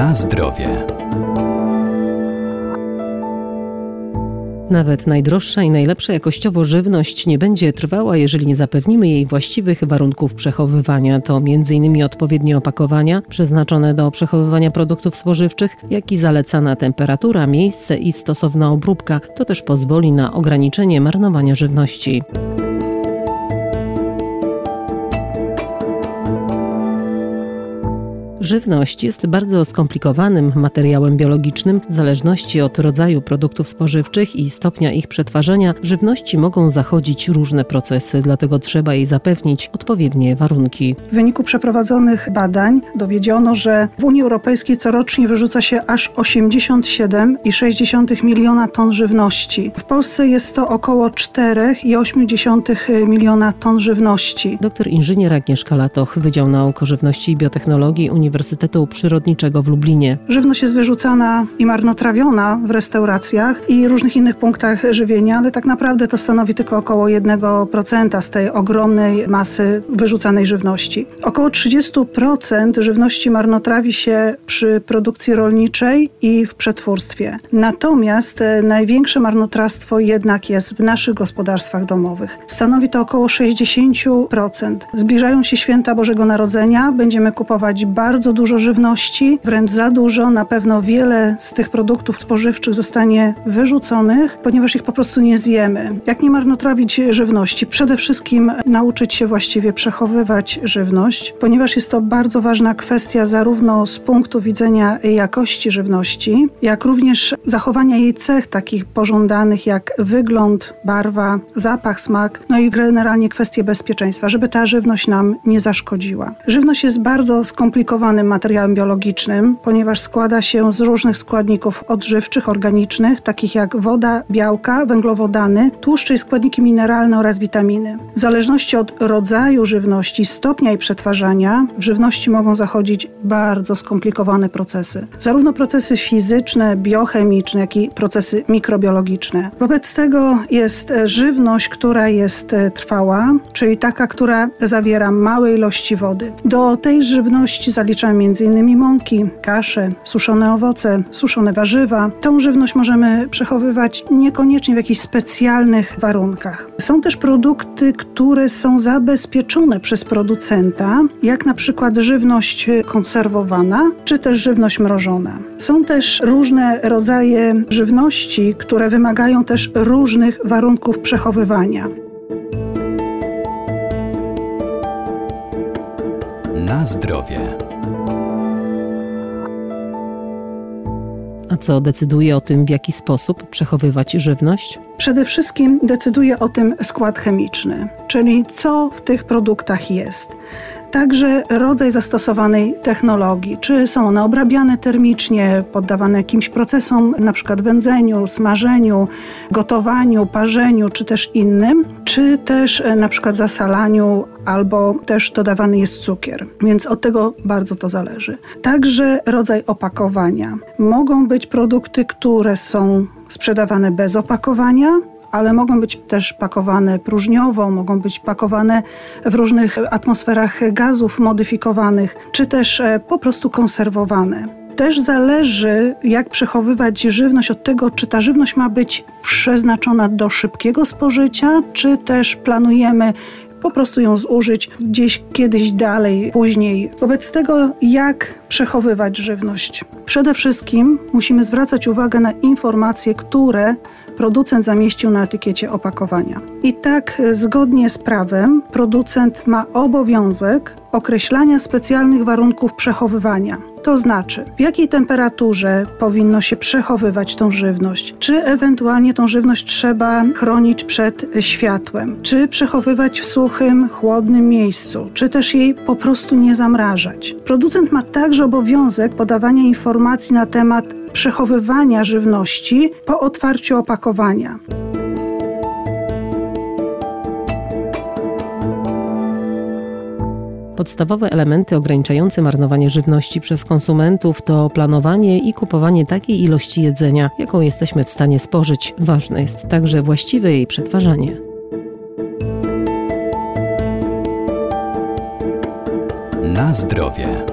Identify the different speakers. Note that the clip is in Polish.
Speaker 1: Na zdrowie.
Speaker 2: Nawet najdroższa i najlepsza jakościowo żywność nie będzie trwała, jeżeli nie zapewnimy jej właściwych warunków przechowywania. To m.in. odpowiednie opakowania przeznaczone do przechowywania produktów spożywczych, jak i zalecana temperatura, miejsce i stosowna obróbka. To też pozwoli na ograniczenie marnowania żywności. Żywność jest bardzo skomplikowanym materiałem biologicznym. W zależności od rodzaju produktów spożywczych i stopnia ich przetwarzania, w żywności mogą zachodzić różne procesy, dlatego trzeba jej zapewnić odpowiednie warunki.
Speaker 3: W wyniku przeprowadzonych badań dowiedziono, że w Unii Europejskiej corocznie wyrzuca się aż 87,6 miliona ton żywności. W Polsce jest to około 4,8 miliona ton żywności.
Speaker 2: Doktor inżynier Agnieszka Latoch, Wydział Nauk o Żywności i Biotechnologii Uniwersytetu Uniwersytetu Przyrodniczego w Lublinie.
Speaker 3: Żywność jest wyrzucana i marnotrawiona w restauracjach i różnych innych punktach żywienia, ale tak naprawdę to stanowi tylko około 1% z tej ogromnej masy wyrzucanej żywności. Około 30% żywności marnotrawi się przy produkcji rolniczej i w przetwórstwie. Natomiast e, największe marnotrawstwo jednak jest w naszych gospodarstwach domowych. Stanowi to około 60%. Zbliżają się święta Bożego Narodzenia, będziemy kupować bardzo bardzo dużo żywności, wręcz za dużo. Na pewno wiele z tych produktów spożywczych zostanie wyrzuconych, ponieważ ich po prostu nie zjemy. Jak nie marnotrawić żywności? Przede wszystkim nauczyć się właściwie przechowywać żywność, ponieważ jest to bardzo ważna kwestia zarówno z punktu widzenia jakości żywności, jak również zachowania jej cech takich pożądanych jak wygląd, barwa, zapach, smak, no i generalnie kwestie bezpieczeństwa, żeby ta żywność nam nie zaszkodziła. Żywność jest bardzo skomplikowana materiałem biologicznym, ponieważ składa się z różnych składników odżywczych, organicznych, takich jak woda, białka, węglowodany, tłuszcze i składniki mineralne oraz witaminy. W zależności od rodzaju żywności, stopnia jej przetwarzania, w żywności mogą zachodzić bardzo skomplikowane procesy. Zarówno procesy fizyczne, biochemiczne, jak i procesy mikrobiologiczne. Wobec tego jest żywność, która jest trwała, czyli taka, która zawiera małe ilości wody. Do tej żywności zalicza zaliczamy m.in. mąki, kasze, suszone owoce, suszone warzywa. Tą żywność możemy przechowywać niekoniecznie w jakichś specjalnych warunkach. Są też produkty, które są zabezpieczone przez producenta, jak na przykład żywność konserwowana, czy też żywność mrożona. Są też różne rodzaje żywności, które wymagają też różnych warunków przechowywania.
Speaker 1: Na zdrowie.
Speaker 2: A co decyduje o tym, w jaki sposób przechowywać żywność?
Speaker 3: Przede wszystkim decyduje o tym skład chemiczny, czyli co w tych produktach jest. Także rodzaj zastosowanej technologii, czy są one obrabiane termicznie, poddawane jakimś procesom, na przykład wędzeniu, smażeniu, gotowaniu, parzeniu, czy też innym, czy też e, na przykład zasalaniu, albo też dodawany jest cukier. Więc od tego bardzo to zależy. Także rodzaj opakowania. Mogą być produkty, które są sprzedawane bez opakowania, ale mogą być też pakowane próżniowo, mogą być pakowane w różnych atmosferach gazów modyfikowanych, czy też e, po prostu konserwowane też zależy, jak przechowywać żywność od tego, czy ta żywność ma być przeznaczona do szybkiego spożycia, czy też planujemy po prostu ją zużyć gdzieś kiedyś dalej, później. Wobec tego, jak przechowywać żywność? Przede wszystkim musimy zwracać uwagę na informacje, które producent zamieścił na etykiecie opakowania. I tak, zgodnie z prawem, producent ma obowiązek określania specjalnych warunków przechowywania. To znaczy, w jakiej temperaturze powinno się przechowywać tą żywność, czy ewentualnie tą żywność trzeba chronić przed światłem, czy przechowywać w suchym, chłodnym miejscu, czy też jej po prostu nie zamrażać. Producent ma także obowiązek podawania informacji na temat przechowywania żywności po otwarciu opakowania.
Speaker 2: Podstawowe elementy ograniczające marnowanie żywności przez konsumentów to planowanie i kupowanie takiej ilości jedzenia, jaką jesteśmy w stanie spożyć. Ważne jest także właściwe jej przetwarzanie.
Speaker 1: Na zdrowie.